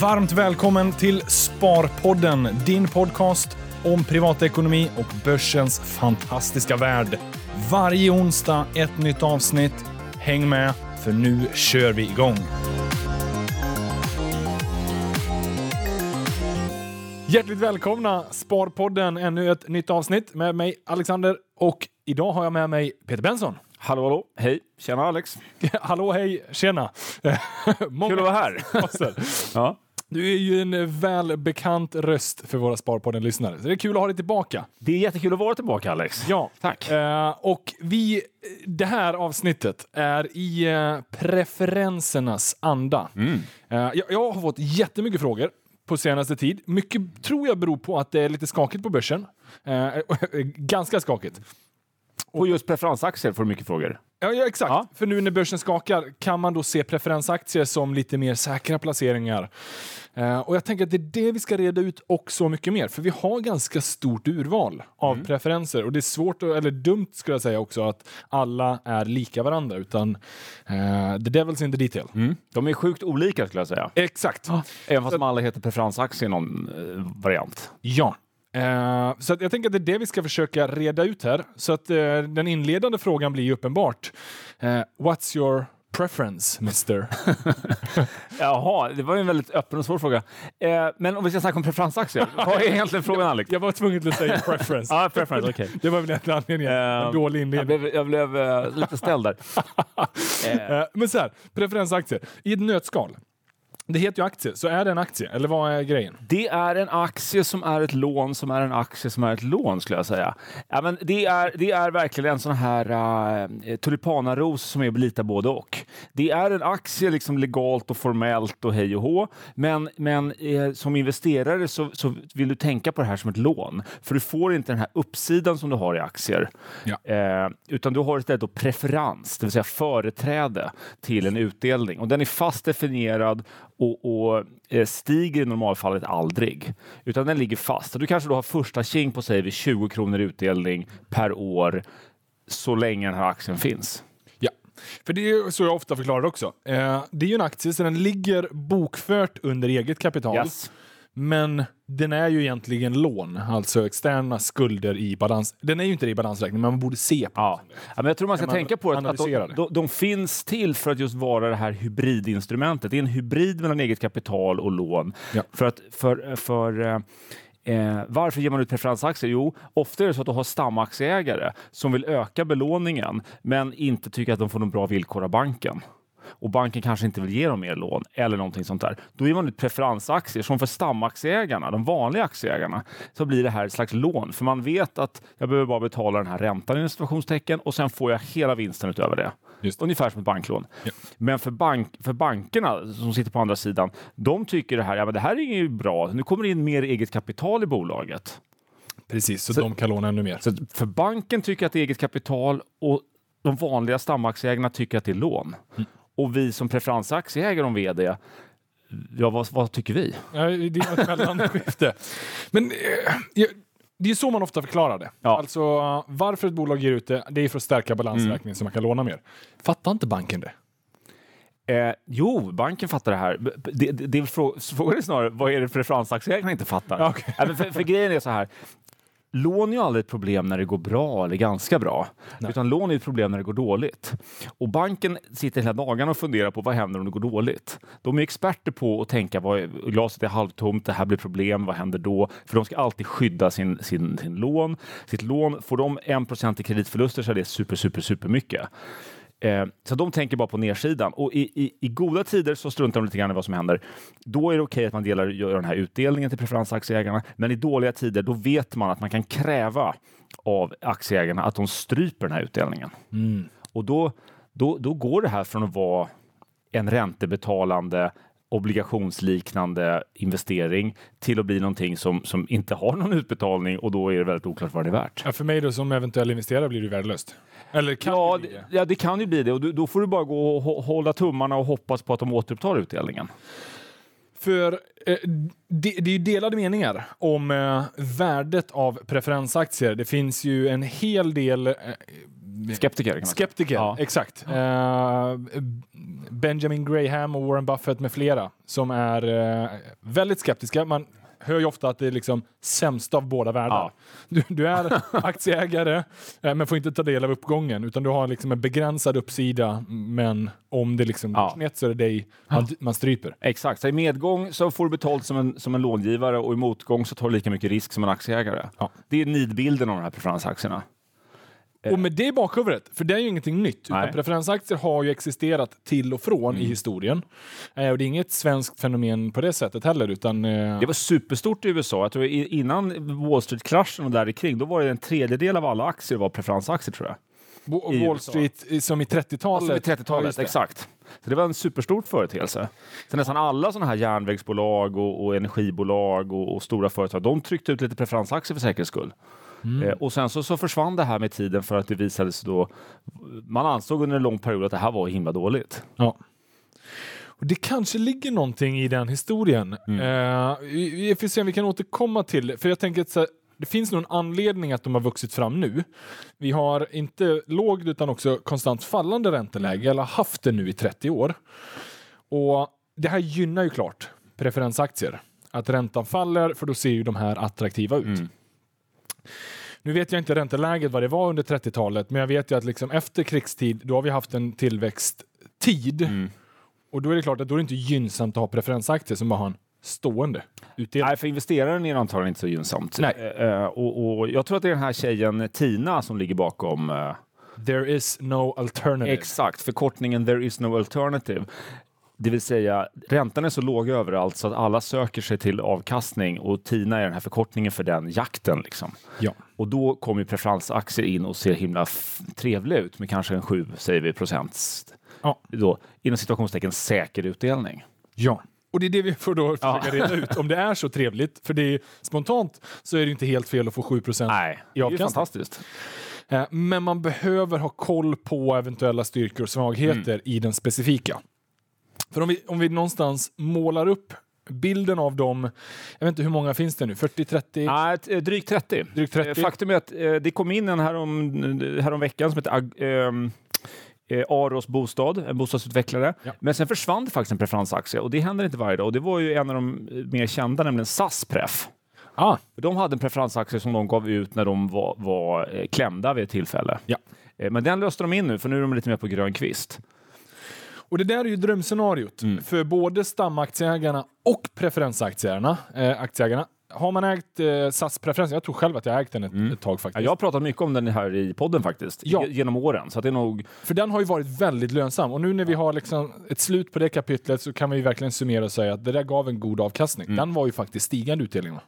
Varmt välkommen till Sparpodden, din podcast om privatekonomi och börsens fantastiska värld. Varje onsdag ett nytt avsnitt. Häng med, för nu kör vi igång. Hjärtligt välkomna Sparpodden, ännu ett nytt avsnitt med mig Alexander och idag har jag med mig Peter Benson. Hallå, hallå. Hej. Tjena Alex. Hallå, hej, tjena. Många Kul att vara här. Ja. Du är ju en välbekant röst för våra Sparpodden-lyssnare, så det är kul att ha dig tillbaka. Det är jättekul att vara tillbaka Alex. Ja, Tack. Eh, och vi, det här avsnittet är i eh, preferensernas anda. Mm. Eh, jag, jag har fått jättemycket frågor på senaste tid. Mycket tror jag beror på att det är lite skakigt på börsen. Eh, ganska skakigt. På just preferensaktier får du mycket frågor. Ja, ja exakt. Ja. För nu när börsen skakar kan man då se preferensaktier som lite mer säkra placeringar. Eh, och jag tänker att det är det vi ska reda ut och så mycket mer. För vi har ganska stort urval av Mm. preferenser. Och det är svårt, eller dumt skulle jag säga också, att alla är lika varandra. Utan eh, the devil's in the detail. Mm. De är sjukt olika skulle jag säga. Exakt. Även fast de alla heter preferensaktier i någon eh, variant. Ja. Eh, så att jag tänker att det är det vi ska försöka reda ut här. Så att eh, den inledande frågan blir ju uppenbart. Eh, what's your preference, mister? Jaha, det var ju en väldigt öppen och svår fråga. Eh, men om vi ska snacka om preferensaktier, vad är egentligen frågan Alex? Jag var tvungen att säga preference. Ja, preference, okej. Det var väl en anledning. En dålig Jag inledning. blev, jag blev lite ställd där. Eh, Men så här, preferensaktier. I ett nötskal. Det heter ju aktie, så är det en aktie? Eller vad är grejen? Det är en aktie som är ett lån som är en aktie som är ett lån skulle jag säga. Ja, men det, är, det är verkligen en sån här uh, tulipanaros som är lite både och. Det är en aktie liksom legalt och formellt och hej och hå, men, men eh, som investerare så, så vill du tänka på det här som ett lån. För du får inte den här uppsidan som du har i aktier. Ja. Eh, utan du har istället preferens, det vill säga företräde till en utdelning. Och den är fast definierad och, och eh, stiger i normalfallet aldrig. Utan den ligger fast. Du kanske då har första king på sig vid 20 kronor utdelning per år så länge den här aktien finns. Ja. För det är så jag ofta förklarar också. Eh, det är ju en aktie, så den ligger bokfört under eget kapital. Yes. Men den är ju egentligen lån, alltså externa skulder i balans. Den är ju inte det i balansräkningen, men man borde se på Ja. ja, men jag tror man ska man tänka på att, att de, det? de, de finns till för att just vara det här hybridinstrumentet. Det är en hybrid mellan eget kapital och lån. Ja. För att, för, för, eh, eh, varför ger man ut preferensaktier? Jo, ofta är det så att du har stamaktieägare som vill öka belåningen men inte tycker att de får någon bra villkor av banken och banken kanske inte vill ge dem mer lån eller någonting sånt där. Då ger man ut preferensaktier som för stamaktieägarna, de vanliga aktieägarna, så blir det här ett slags lån. För man vet att jag behöver bara betala den här räntan i situationstecken och sen får jag hela vinsten utöver det. Just det. Ungefär som ett banklån. Ja. Men för, bank, för bankerna som sitter på andra sidan, de tycker det här, ja men det här är ju bra. Nu kommer det in mer eget kapital i bolaget. Precis, så, de kan låna ännu mer. Så för banken tycker att det är eget kapital och de vanliga stamaktieägarna tycker att det är lån. Mm. Och vi som preferensaktieägare om vd, ja vad, vad tycker vi? Ja, det är ett mellanskifte. Men eh, det är så man ofta förklarar det. Ja. Alltså varför ett bolag ger ut det, det är för att stärka balansräkningen så man kan låna mer. Fattar inte banken det? Eh, jo, banken fattar det här. Det, det, det frågan är snarare, vad är det preferensaktieägarna inte fattar? Ja, men för, för grejen är så här, lån är ju aldrig ett problem när det går bra eller ganska bra, Nej. utan lån är ett problem när det går dåligt. Och banken sitter hela dagarna och funderar på vad händer om det går dåligt. De är experter på att tänka vad glaset är halvtomt, det här blir problem, vad händer då? För de ska alltid skydda sin, sin, sin lån. Sitt lån, får de 1% i kreditförluster så är det super, super, super mycket. Eh, så de tänker bara på nedsidan. Och i, i, i goda tider så struntar de lite grann i vad som händer. Då är det okej att man delar, gör den här utdelningen till preferensaktieägarna. Men i dåliga tider, då vet man att man kan kräva av aktieägarna att de stryper den här utdelningen. Och då, då, då går det här från att vara en räntebetalande obligationsliknande investering till att bli någonting som, som inte har någon utbetalning och då är det väldigt oklart vad det är värt. Ja, för mig då som eventuell investerare blir det värdelöst. Eller kan Ja, det det, ja, det kan ju bli det och du, då får du bara gå och hå- hålla tummarna och hoppas på att de återupptar utdelningen. För eh, det, det är ju delade meningar om eh, värdet av preferensaktier. Det finns ju en hel del eh, Skeptiker. Skeptiker, Ja. exakt. Eh, Benjamin Graham och Warren Buffett med flera som är eh, väldigt skeptiska. Man hör ju ofta att det är liksom sämsta av båda världar. Ja. Du, du är aktieägare eh, men får inte ta del av uppgången utan du har liksom en begränsad uppsida men om det liksom går Ja. snett så är det dig man, man stryper. Exakt, så i medgång så får du betalt som en, som en långivare och i motgång så tar du lika mycket risk som en aktieägare. Ja. Det är nidbilden av de här preferensaktierna. Och med det i bakhuvudet, för det är ju ingenting nytt. Utan Nej. preferensaktier har ju existerat till och från i historien. Eh, och det är inget svenskt fenomen på det sättet heller. Utan, eh, Det var superstort i USA. Jag tror i- innan Wall Street-kraschen och där kring, då var det en tredjedel av alla aktier var preferensaktier tror jag. Bo- i Wall. Street eh, som i 30-talet. Alltså vid Ja, 30-talet, just det. exakt. Så det var en superstor företeelse. Så nästan alla sådana här järnvägsbolag och, och energibolag och, och stora företag, de tryckte ut lite preferensaktier för säkerhets skull. Mm. Eh, och sen så, så försvann det här med tiden för att det visade sig då, man ansåg under en lång period att det här var himla dåligt. Ja. Och det kanske ligger någonting i den historien. Mm. Eh, vi, får se om vi kan återkomma till det. För jag tänker att här, det finns nog en anledning att de har vuxit fram nu. Vi har inte lågt utan också konstant fallande ränteläge, eller haft det nu i 30 år. Och det här gynnar ju klart preferensaktier. Att räntan faller, för då ser ju de här attraktiva ut. Mm. Nu vet jag inte ränteläget vad det var under 30-talet, men jag vet ju att liksom efter krigstid, då har vi haft en tillväxttid. Mm. Och då är det klart att då är det inte gynnsamt att ha preferensaktier som bara har en stående utdelning. Nej, för investeraren är det antagligen inte så gynnsamt. Nej. Eh, och, och jag tror att det är den här tjejen Tina som ligger bakom eh, There is no alternative. Exakt, förkortningen there is no alternative. Det vill säga, räntan är så låg överallt så att alla söker sig till avkastning och TINA är den här förkortningen för den jakten. Liksom. ja. Och då kommer preferensaktier in och ser himla trevliga ut med kanske en 7, säger vi, procents, Ja. då, inom situationstecken säker utdelning. ja. Och det är det vi får då försöka reda ut, om det är så trevligt. För det är, spontant så är det inte helt fel att få 7 Nej, i det är ju avkastning. fantastiskt. Eh, Men man behöver ha koll på eventuella styrkor och svagheter i den specifika. För om vi, om vi någonstans målar upp bilden av dem, jag vet inte hur många finns det nu, 40, 30? Nej, eh, drygt 30. Drygt 30. Eh, Faktum är att eh, det kom in en härom, härom veckan som heter ehm, eh, Aros Bostad, en bostadsutvecklare. Ja. Men sen försvann det faktiskt en preferensaktie och det händer inte varje dag. Och det var ju en av de mer kända, nämligen SAS Pref. Ah, De hade en preferensaktie som de gav ut när de var, var klämda vid ett tillfälle. Ja. Men den löste de in nu, för nu är de lite mer på grön kvist. Och det där är ju drömscenariot Mm. för både stamaktieägarna och preferensaktieägarna. Eh, aktieägarna. Har man ägt eh, SAS preferens, jag tror själv att jag ägt den ett, ett tag Ja, faktiskt. jag har pratat mycket om den här i podden faktiskt, Ja. ge- genom åren. Så det är nog... För den har ju varit väldigt lönsam och nu när vi har liksom ett slut på det kapitlet så kan vi verkligen summera och säga att det där gav en god avkastning. Den var ju faktiskt stigande utdelning. va?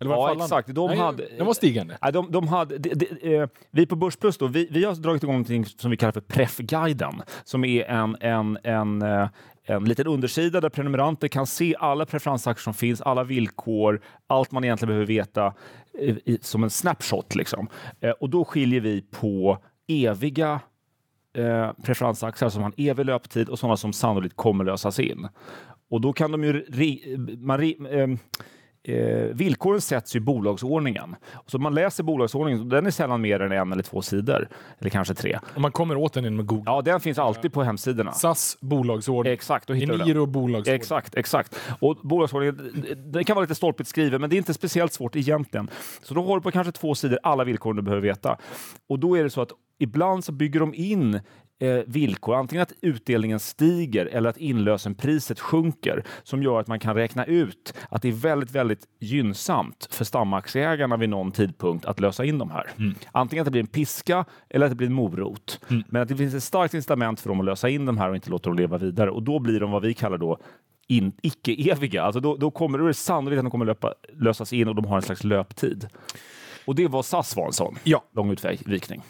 Eller var Mm. Ja, fallande? exakt. De Nej, hade- Den var stigande. Nej, de, de hade, de, de, eh, vi på Börsplus då, vi, vi har dragit igång någonting som vi kallar för Pref-guiden, som är en, en, en, eh, en liten undersida där prenumeranter kan se alla preferensaktier som finns, alla villkor, allt man egentligen behöver veta i, som en snapshot. Liksom. Eh, och då skiljer vi på eviga eh, preferensaktier som alltså har en evig löptid och sådana som sannolikt kommer lösas in. Och då kan de ju... Ri, man, ri, eh, eh, villkoren sätts i bolagsordningen. Så man läser bolagsordningen, den är sällan mer än en eller två sidor, eller kanske tre. Och man kommer åt den genom att googla. Ja, den finns alltid på hemsidorna. SAS bolagsordning. Exakt. Eniro bolagsordning. Exakt, exakt. Och bolagsordningen, den kan vara lite stolpigt skriven, men det är inte speciellt svårt egentligen. Så då har du på kanske två sidor alla villkor du behöver veta. Och då är det så att ibland så bygger de in eh, villkor, antingen att utdelningen stiger eller att inlösenpriset sjunker, som gör att man kan räkna ut att det är väldigt, väldigt gynnsamt för stamaktieägarna vid någon tidpunkt att lösa in de här. Antingen att det blir en piska eller att det blir en morot. Men att det finns ett starkt incitament för dem att lösa in de här och inte låta dem leva vidare. Och då blir de vad vi kallar då in, icke-eviga. Alltså då, då, kommer, då är det sannolikt att de kommer löpa, lösas in och de har en slags löptid. Och det var SAS var en sån Ja. lång utvikning.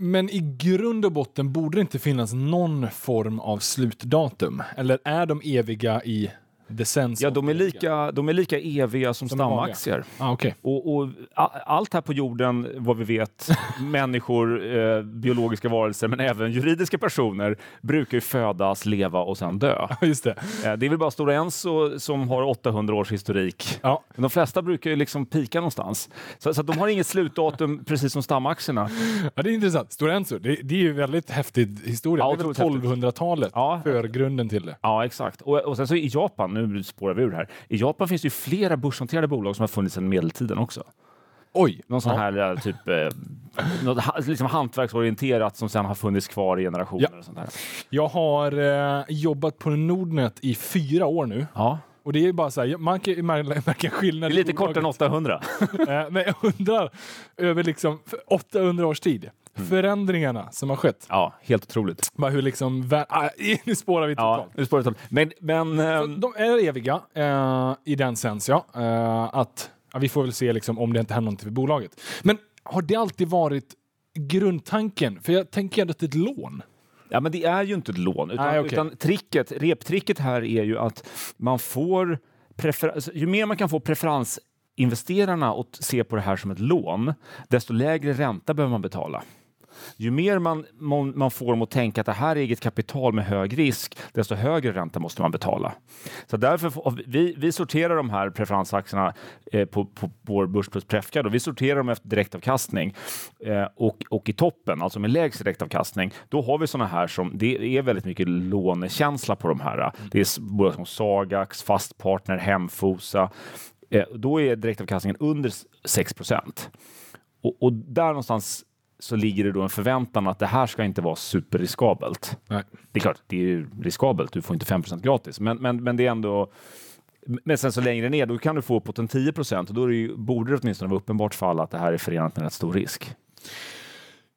Men i grund och botten borde det inte finnas någon form av slutdatum. Eller är de eviga i Decens Ja, de är 80. lika, de är lika eviga som, Som stamaktier. Ah, okej. Och, och a- allt här på jorden, vad vi vet, människor, eh, biologiska varelser, men även juridiska personer, brukar ju födas, leva och sen dö. Just det. Eh, det är väl bara Stora Enso som har 800 års historik. Ja. Men de flesta brukar ju liksom pika någonstans. Så, så att de har inget slutdatum, precis som stamaktierna. ja, det är intressant. Stora Enso, det, det är ju väldigt häftig historia. Ja, det är väl otroligt häftigt. 1200-talet, Ja. förgrunden till det. Ja, exakt. Och, och sen så i Japan, nu spårar vi ur här, i Japan finns det ju flera börsnoterade bolag som har funnits sedan medeltiden också. Oj! Någon sån här eh, typ eh, något, liksom hantverksorienterat som sen har funnits kvar i generationer. Ja. Och sånt där. Jag har eh, jobbat på Nordnet i fyra år nu. Ja. Och det är bara så här, man kan märka skillnad. Det är i lite kortare än bolaget. 800. Eh, Men jag undrar, över liksom för 800 års tid. Förändringarna som har skett. Ja, helt otroligt. Bara hur liksom, ah, nu spårar vi Ja, totalt. nu spårar totalt. Men, men ehm, De är eviga eh, i den sens, ja. Eh, att, ja. Vi får väl se liksom, om det inte händer någonting för bolaget. Men har det alltid varit grundtanken? För jag tänker ändå att det är ett lån. Ja, men det är ju inte ett lån, utan, Nej, okej. utan tricket, reptricket här är ju att man får alltså, ju mer man kan få preferensinvesterarna att se på det här som ett lån, desto lägre ränta behöver man betala. Ju mer man, man, man får dem att tänka att det här är eget kapital med hög risk, desto högre ränta måste man betala. Så därför får, vi, vi sorterar de här preferensaktierna eh, på, på vår Börs plus Prefcard och vi sorterar dem efter direktavkastning. Eh, och, och i toppen, alltså med lägst direktavkastning, då har vi sådana här som, det är väldigt mycket lånekänsla på de här. Det är bolag som Sagax, Fastpartner, Hemfosa. Eh, då är direktavkastningen under 6 och, och där någonstans så ligger det då en förväntan att det här ska inte vara superriskabelt. Nej. Det är klart, det är ju riskabelt. Du får inte 5% gratis, men, men, men det är ändå men sen så längre ner, då kan du få uppåt en 10 procent och då är det ju, borde det åtminstone vara uppenbart för alla att det här är förenat med rätt stor risk.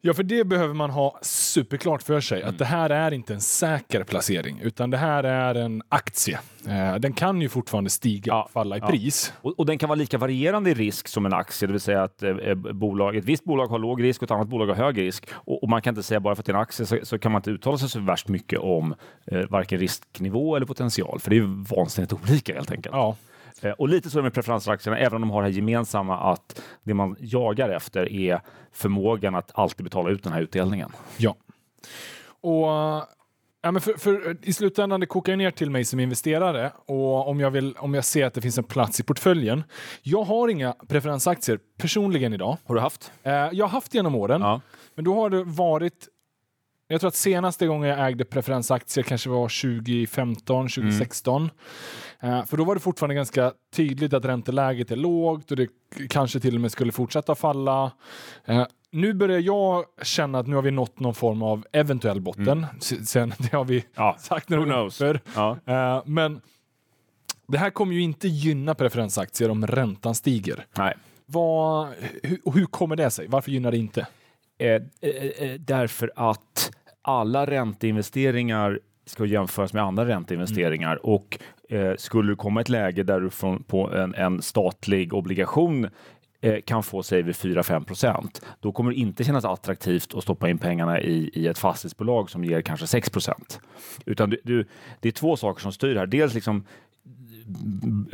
Ja, för det behöver man ha superklart för sig. Mm. Att det här är inte en säker placering, utan det här är en aktie. Eh, den kan ju fortfarande stiga Ja, och falla i ja. pris. Och, och den kan vara lika varierande i risk som en aktie, det vill säga att eh, eh, bolag, ett visst bolag har låg risk och ett annat bolag har hög risk. Och, och man kan inte säga bara för att det är en aktie så, så kan man inte uttala sig så värst mycket om eh, varken risknivå eller potential, för det är ju vansinnigt olika helt enkelt. Ja. Eh, Och lite så är det med preferensaktierna, även om de har det här gemensamma att det man jagar efter är förmågan att alltid betala ut den här utdelningen. Ja. Och ja, men för, för, I slutändan det kokar ner till mig som investerare och om jag, vill, om jag ser att det finns en plats i portföljen. Jag har inga preferensaktier personligen idag. Har du haft? Eh, jag har haft genom åren, Ja. men då har det varit jag tror att senaste gången jag ägde preferensaktier kanske var 2015, 2016. Eh, för då var det fortfarande ganska tydligt att ränteläget är lågt och det kanske till och med skulle fortsätta falla. Eh, nu börjar jag känna att nu har vi nått någon form av eventuell botten. S- Sen, det har vi Ja, sagt några gånger Ja. Eh, men det här kommer ju inte gynna preferensaktier om räntan stiger. Nej. Vad, hur, hur kommer det sig? Varför gynnar det inte? Eh, eh, eh, därför att alla ränteinvesteringar ska jämföras med andra ränteinvesteringar och eh, skulle det komma ett läge där du från, på en, en statlig obligation eh, kan få säg vid 4-5 procent, då kommer det inte kännas attraktivt att stoppa in pengarna i, i ett fastighetsbolag som ger kanske 6 procent. Utan du, du, det är två saker som styr här. Dels liksom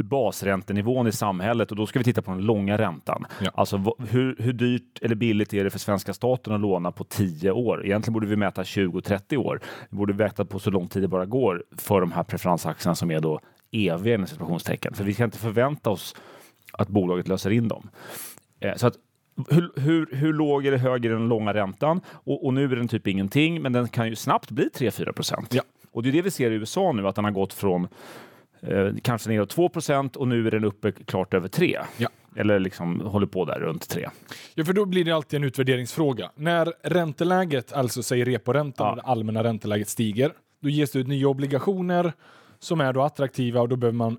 basräntenivån i samhället och då ska vi titta på den långa räntan. Ja. Alltså hur, hur dyrt eller billigt är det för svenska staten att låna på 10 år? Egentligen borde vi mäta 20-30 år. Vi borde mäta på så lång tid det bara går för de här preferensaktierna som är då eviga inom situationstecken. För vi kan inte förvänta oss att bolaget löser in dem. Eh, Så att hur, hur, hur låg eller hög är den långa räntan? Och, och nu är den typ ingenting, men den kan ju snabbt bli 3-4 procent. Ja. Och det är det vi ser i USA nu, att den har gått från eh, kanske neråt 2 procent och nu är den uppe klart över 3. Ja. Eller liksom håller på där runt 3. Ja, för då blir det alltid en utvärderingsfråga. När ränteläget, alltså säger reporäntan Ja. det allmänna ränteläget stiger, då ges det ut nya obligationer som är då attraktiva och då behöver man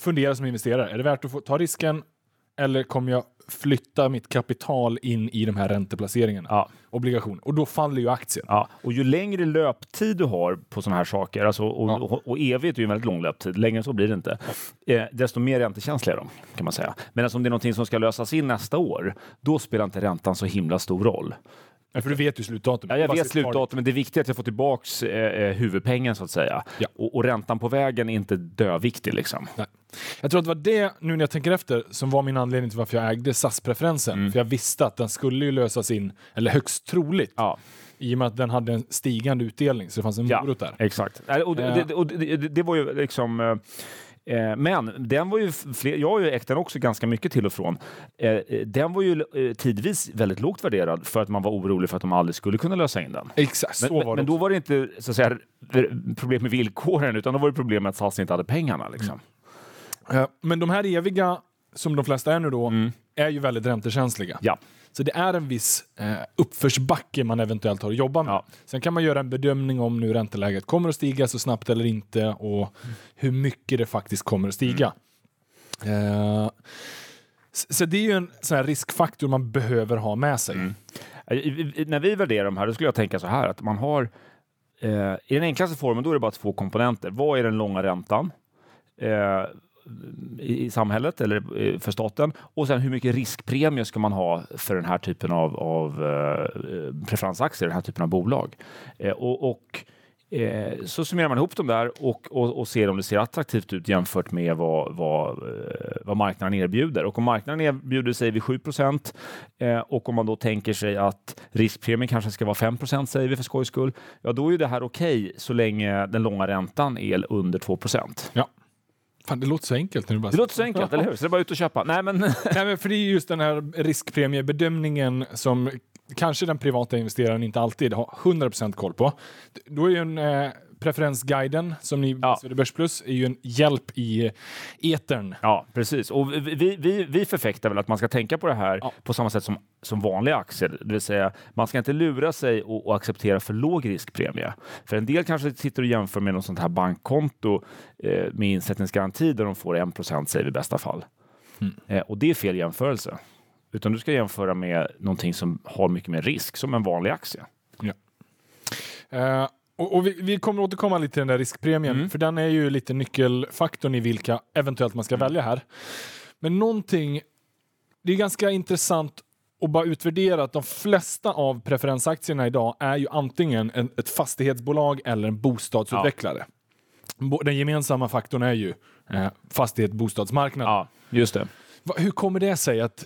fundera som investerare. Är det värt att få ta risken eller kommer jag flytta mitt kapital in i de här ränteplaceringarna? Ja. Obligation. Och då faller ju aktien. Ja, och ju längre löptid du har på sådana här saker, alltså, och, Ja. och, och evigt är ju en väldigt lång löptid, längre än så blir det inte, eh, desto mer räntekänsliga är de, kan man säga. Men om det är någonting som ska lösas in nästa år, då spelar inte räntan så himla stor roll. Ja, för du vet ju slutdatum. Ja, jag vet sitt kvar. slutdatum, men det är att jag får tillbaks eh, eh, huvudpengen så att säga. Ja. Och, och räntan på vägen är inte döviktig liksom. Nej. Jag tror att det var det, nu när jag tänker efter, som var min anledning till varför jag ägde SAS-preferensen. Mm. För jag visste att den skulle ju lösas in, eller högst troligt, Ja. i och med att den hade en stigande utdelning, så det fanns en Ja, morot där. exakt. Nej, Och det, Eh. det, och det, det, det var ju liksom... eh, men den var ju fler, jag har ju ägt den också ganska mycket till och från. Eh, eh, den var ju eh, tidvis väldigt lågt värderad för att man var orolig för att de aldrig skulle kunna lösa in den. Exakt, Men, men, men då var det inte så att säga, problem med villkoren utan då var det problem med att SAS inte hade pengarna. Liksom. Eh, Men de här eviga, som de flesta är nu då, är ju väldigt räntekänsliga. Ja. Så det är en viss eh, uppförsbacke man eventuellt har att jobba med. Ja. Sen kan man göra en bedömning om nu ränteläget kommer att stiga så snabbt eller inte och hur mycket det faktiskt kommer att stiga. Eh, s- så det är ju en sån här riskfaktor man behöver ha med sig. I- När vi värderar de här, då skulle jag tänka så här att man har eh, i den enklaste formen, då är det bara två komponenter. Vad är den långa räntan? Eh, i, i samhället eller eh, för staten och sen hur mycket riskpremie ska man ha för den här typen av, av eh, preferensaktier, den här typen av bolag. Eh, och, och eh, så summerar man ihop dem där och, och, och ser om det ser attraktivt ut jämfört med vad, vad, eh, vad marknaden erbjuder. Och om marknaden erbjuder, säger vi 7 eh, och om man då tänker sig att riskpremien kanske ska vara 5% säger vi för skojs skull, ja då är ju det här okej så länge den långa räntan är under 2 Ja. Fan, det låter så enkelt. När du bara det låter så enkelt, eller hur? Så det är bara ut och köpa. Nej, men Nej, men för det är just den här riskpremiebedömningen som kanske den privata investeraren inte alltid har 100% koll på. Då är ju en eh, preferensguiden som ni Ja. ja. Börsplus är ju en hjälp i etern. ja, precis. Och vi, vi- vi, förfäktar väl att man ska tänka på det här Ja. på samma sätt som, som vanliga aktier. Det vill säga, man ska inte lura sig och, och acceptera för låg riskpremie. För en del kanske sitter och jämför med något sånt här bankkonto eh, med insättningsgaranti där de får 1 säger vi i bästa fall. Eh, och det är fel jämförelse. Utan du ska jämföra med någonting som har mycket mer risk, som en vanlig aktie. Eh, och och vi, vi kommer återkomma lite till den där riskpremien, Mm. för den är ju lite nyckelfaktorn i vilka eventuellt man ska Mm. välja här. Men någonting, det är ganska intressant att bara utvärdera att de flesta av preferensaktierna idag är ju antingen en, ett fastighetsbolag eller en bostadsutvecklare. Bo- Den gemensamma faktorn är ju eh, fastighet bostadsmarknad. Ja, just det. Va- Hur kommer det sig att...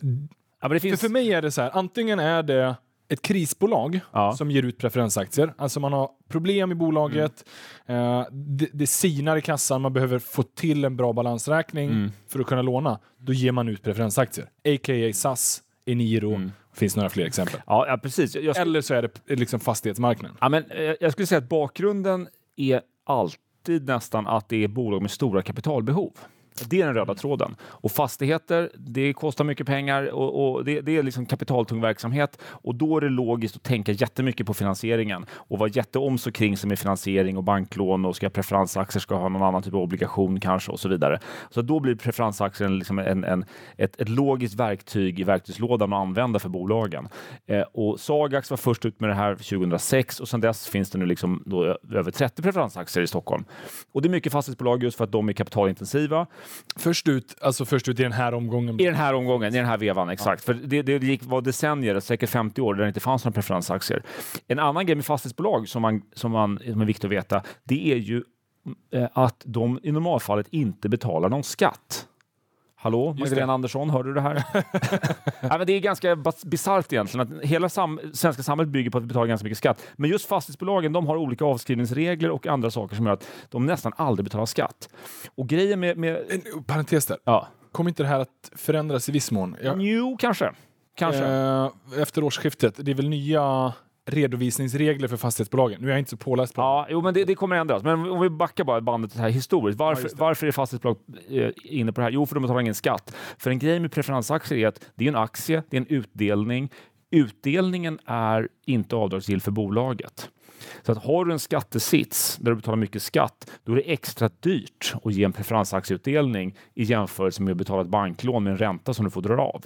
Ja, det För, finns... för mig är det så här, antingen är det ett krisbolag Ja. som ger ut preferensaktier. Alltså man har problem i bolaget, Mm. eh, det, det sinar i kassan, man behöver få till en bra balansräkning Mm. för att kunna låna. Då ger man ut preferensaktier. A.k.a. SAS, Eniro, Mm. finns några fler exempel. Ja, ja, precis. Jag, jag, Eller så är det eh, liksom fastighetsmarknaden. Ja, men, eh, jag skulle säga att bakgrunden är alltid nästan att det är bolag med stora kapitalbehov. Det är den röda tråden. Och fastigheter, det kostar mycket pengar och, och det, det är liksom kapitaltung verksamhet. Och då är det logiskt att tänka jättemycket på finansieringen och vara jätteom så kring sig med finansiering och banklån och ska jag preferensaktier, ska jag ha någon annan typ av obligation kanske och så vidare. Så då blir preferensaktien liksom en, en, ett, ett logiskt verktyg i verktygslådan att använda för bolagen. Eh, och Sagax var först ut med det här 2006 och sedan dess finns det nu liksom över 30 preferensaktier i Stockholm. Och det är mycket fastighetsbolag just för att de är kapitalintensiva. Först ut, alltså först ut i den här omgången. I den här omgången, i den här vevan, exakt. För det, det gick, var decennier, säkert 50 år, där det inte fanns några preferensaktier. En annan grej med fastighetsbolag som, man, som, man, som är viktigt att veta, det är ju eh, att de i normalfallet inte betalar någon skatt. Hallå, Magdalena. Andersson, hör du det här? ja, men det är ganska bisarrt egentligen att hela sam svenska samhället bygger på att vi betalar ganska mycket skatt. Men just fastighetsbolagen, de har olika avskrivningsregler och andra saker som gör att de nästan aldrig betalar skatt. Och grejen med... med En parentes där. ja, Kommer inte det här att förändras i viss mån? Jag, jo, kanske. Kanske. eh, efter årsskiftet, det är väl nya redovisningsregler för fastighetsbolagen. Nu är jag inte så påläst på Ja, jo, men det, det kommer ändras. Men om vi backar bara bandet här historiskt. Varför, det. varför är fastighetsbolag eh, inne på det här? Jo, för de betalar ingen skatt. För en grej med preferensaktier är att det är en aktie, det är en utdelning. Utdelningen är inte avdragsgill för bolaget. Så att har du en skattesits där du betalar mycket skatt, då är det extra dyrt att ge en preferensaktieutdelning i jämförelse med att betala ett banklån med en ränta som du får dra av.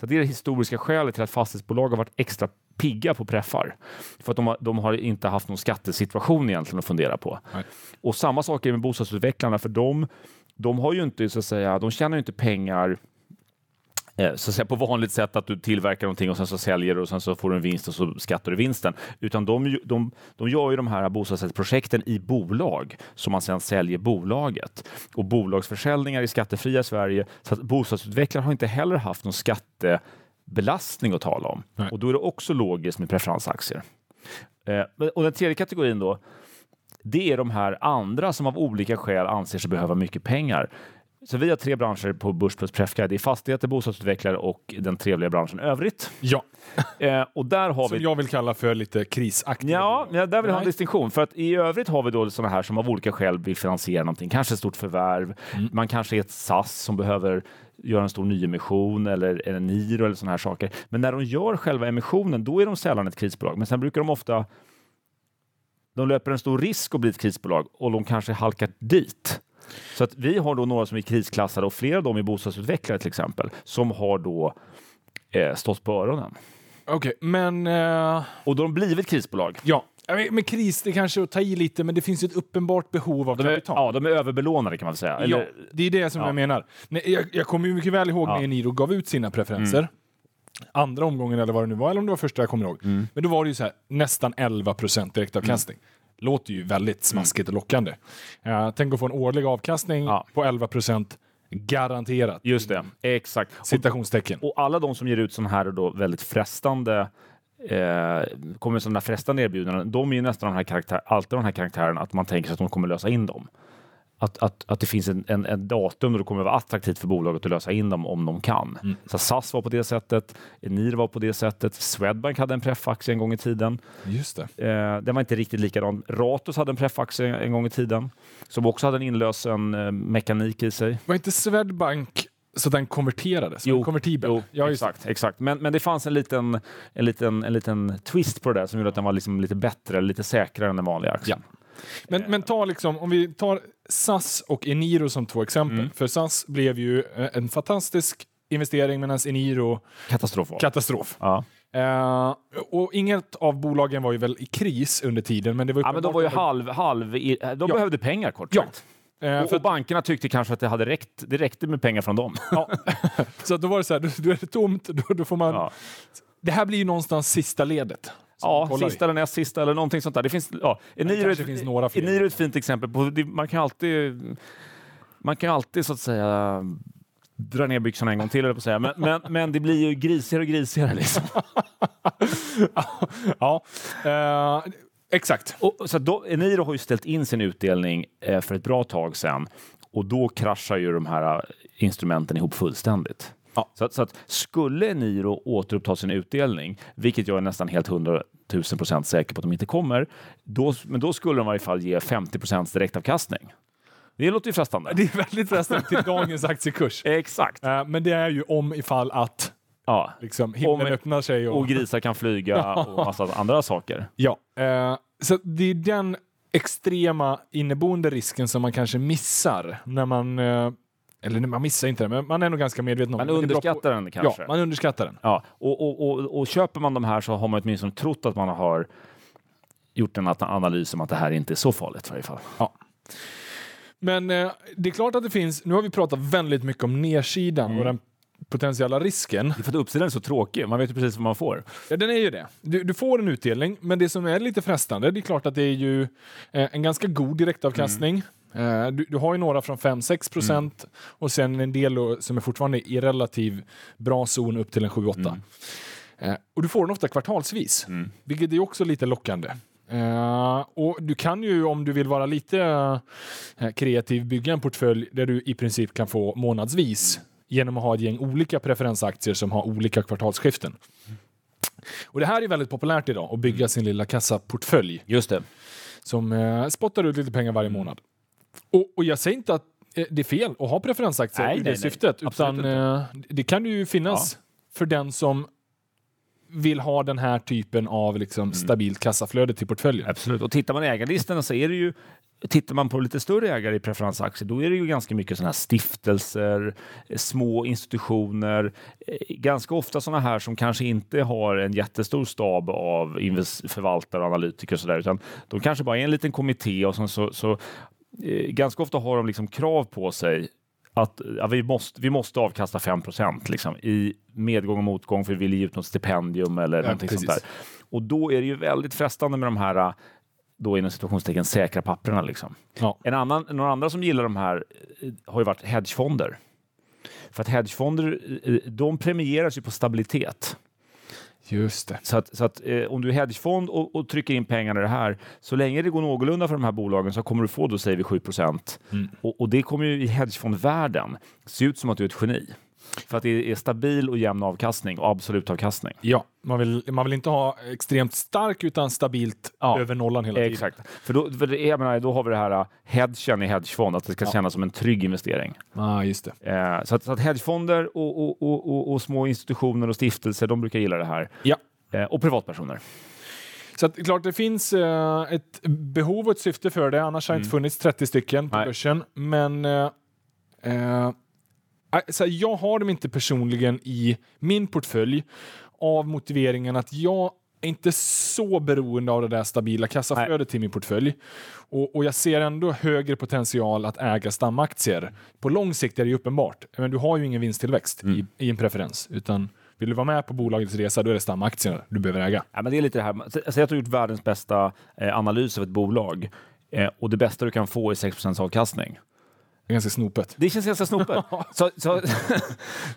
Så det är det historiska skälet till att fastighetsbolag har varit extra pigga på preffar. För att de har, de har inte haft någon skattesituation egentligen att fundera på. Nej. Och samma sak är med bostadsutvecklarna, för de, de har ju inte, så att säga, de tjänar ju inte pengar eh, så att säga, på vanligt sätt att du tillverkar någonting och sen så säljer du och sen så får du en vinst och så skattar du vinsten. Utan de, de, de gör ju de här bostadsrättsprojekten i bolag som man sen säljer bolaget. Och bolagsförsäljningar är skattefria i Sverige så att bostadsutvecklare har inte heller haft någon skattebelastning att tala om. Nej. Och då är det också logiskt med preferensaktier. Eh, och den tredje kategorin då, det är de här andra som av olika skäl anser sig behöva mycket pengar. Så vi har tre branscher på Börs plus Prefguide. Det är fastigheter, bostadsutvecklare och den trevliga branschen övrigt. Ja, Eh, och där har som vi... jag vill kalla för lite krisaktiga. Ja, men där vill jag ha en distinktion. För att i övrigt har vi då sådana här som av olika skäl vill finansiera någonting. Kanske ett stort förvärv. Man kanske är ett SAS som behöver göra en stor nyemission eller en Niro eller sådana här saker. Men när de gör själva emissionen, då är de sällan ett krisbolag. Men sen brukar de ofta de löper en stor risk att bli ett krisbolag och de kanske halkar dit. Så att vi har då några som är krisklassade och flera av dem är bostadsutvecklare till exempel, som har då eh, stått på öronen. Okej, men... eh, Och då har de blivit krisbolag. ja, med kris, det kanske är att ta i lite, men det finns ett uppenbart behov av De är, kapital. ja, de är överbelånade kan man säga. Eller, Ja, det är det som Ja. jag menar. Nej, jag, jag kommer ju mycket väl ihåg Ja. när Eniro gav ut sina preferenser. Andra omgången eller vad det nu var, eller om det var första jag kommer ihåg. Men då var det ju så här, nästan 11 procent direktavkastning. Låter ju väldigt smaskigt och lockande. Uh, tänk att få en årlig avkastning Ja. på 11 procent garanterat. Just det, exakt. Och, Citationstecken. och alla de som ger ut sådana här då väldigt frestande eh, kommer sådana frestande erbjudanden, de är ju nästan de här karaktär, alltid de här karaktärerna att man tänker sig att de kommer lösa in dem. Att, att, att det finns en, en, en datum då det kommer att vara attraktivt för bolaget att lösa in dem om de kan. Så SAS var på det sättet, Enir var på det sättet, Swedbank hade en preffaktie en gång i tiden. Just det. Eh, den var inte riktigt likadan. Ratos hade en preffaktie en gång i tiden som också hade en inlösen eh, mekanik i sig. Var inte Swedbank så den konverterades? Jo, konvertibel. Jo, ja, exakt. exakt. Men, men det fanns en liten, en, liten, en liten twist på det där som gjorde att den var liksom lite bättre, lite säkrare än den vanliga aktien. Men, men ta liksom, om vi tar SAS och Eniro som två exempel. Mm. För SAS blev ju eh, en fantastisk investering medan Eniro Katastrof. katastrof. ja. Eh, och inget av bolagen var ju väl i kris under tiden, men det var ja, men de var ju halv... halv de behövde pengar kort sagt. Eh, Och, för och bankerna tyckte kanske att det, hade räckt, det räckte med pengar från dem. Ja. så då var det så här, då, då är det tomt, då, då får man... Ja. Det här blir ju någonstans sista ledet. Ja, sista eller näst sista eller någonting sånt där. Det finns, ja, Eniro, ett- finns några. Eniro är ett fint exempel. På, det, man kan alltid, man kan alltid så att säga dra ner byxorna en gång till, jag på säga. Men, men, men det blir ju grisigare och grisigare. Liksom. ja, eh, exakt. Och, så då, Eniro har ju ställt in sin utdelning eh, för ett bra tag sedan och då kraschar ju de här eh, instrumenten ihop fullständigt. Ja. Så, att, så att skulle Eniro återuppta sin utdelning, vilket jag är nästan helt 100 000 procent säker på att de inte kommer, då, men då skulle de i varje fall ge 50 procents direktavkastning. Det låter ju frestande. Det är väldigt frestande till dagens aktiekurs. Exakt. Eh, men det är ju om ifall att Ja. liksom, himlen Om- öppnar sig. Och, Och grisar kan flyga och massa andra saker. ja, eh, så det är den extrema inneboende risken som man kanske missar när man... Eh, eller man missar inte det, men man är nog ganska medveten om Man underskattar den kanske. Ja, man underskattar den. Ja, och, och, och, och köper man de här så har man åtminstone trott att man har gjort en analys om att det här inte är så farligt i varje fall. Ja. Men eh, det är klart att det finns, nu har vi pratat väldigt mycket om nedsidan Mm. och den potentiella risken. Det är för att uppsidan är så tråkig, man vet ju precis vad man får. Ja, den är ju det. Du, du får en utdelning, men det som är lite frestande, det är klart att det är ju eh, en ganska god direktavkastning. Eh, du, du har ju några från 5-6 procent och sen en del som är fortfarande i relativ bra zon upp till en 7-8. Eh, och du får den ofta kvartalsvis, vilket är också lite lockande. Eh, och du kan ju, om du vill vara lite eh, kreativ, bygga en portfölj där du i princip kan få månadsvis genom att ha ett gäng olika preferensaktier som har olika kvartalsskiften. Och det här är väldigt populärt idag, att bygga sin lilla kassaportfölj Just det. som eh, spottar ut lite pengar varje månad. Och, och jag säger inte att eh, det är fel att ha preferensaktier Nej, i det nej, nej. syftet, Absolut utan eh, det kan ju finnas för den som vill ha den här typen av liksom, Mm. stabilt kassaflöde till portföljen. Absolut. Och tittar man i ägarlistorna så är det ju Tittar man på lite större ägare i preferensaktier, då är det ju ganska mycket sådana här stiftelser, eh, små institutioner, eh, ganska ofta sådana här som kanske inte har en jättestor stab av förvaltare och analytiker och sådär, utan de kanske bara är en liten kommitté och så, så eh, ganska ofta har de liksom krav på sig att ja, vi, måste, vi måste avkasta 5% liksom, i medgång och motgång för vi vill ge ut något stipendium eller ja, någonting precis. sånt där. Och då är det ju väldigt frestande med de här då inom situationstecken säkra papperna. Liksom. Ja. En annan, några andra som gillar de här eh, har ju varit hedgefonder. För att hedgefonder, eh, de premieras ju på stabilitet. Just det. Så att, så att eh, om du är hedgefond och, och, trycker in pengar i det här, så länge det går någorlunda för de här bolagen så kommer du få då säger vi 7 mm. och, och det kommer ju i hedgefondvärlden se ut som att du är ett geni. För att det är stabil och jämn avkastning och absolut avkastning. Ja, man vill, man vill inte ha extremt stark utan stabilt ja, över nollan hela tiden. Exakt. För då, för det, jag menar, då har vi det här uh, hedgen i hedgefond, att det ska ja. kännas som en trygg investering. ah, just det. Eh, så, att, så att hedgefonder och, och, och, och, och små institutioner och stiftelser, de brukar gilla det här. Ja. Eh, och privatpersoner. Så att, klart, det finns uh, ett behov och ett syfte för det. Annars har det mm. inte funnits 30 stycken på Nej. börsen. Men uh, uh, alltså, jag har dem inte personligen i min portfölj av motiveringen att jag är inte så beroende av det där stabila kassaflödet till min portfölj. Och, och, jag ser ändå högre potential att äga stamaktier. På lång sikt är det uppenbart. Men du har ju ingen vinsttillväxt mm. i, i en preferens. Utan vill du vara med på bolagets resa, då är det stamaktierna du behöver äga. Ja, men det är lite det här. Säg att du har gjort världens bästa eh, analys av ett bolag eh, och det bästa du kan få är 6% avkastning ganska snopet. Det känns ganska snopet. så, så,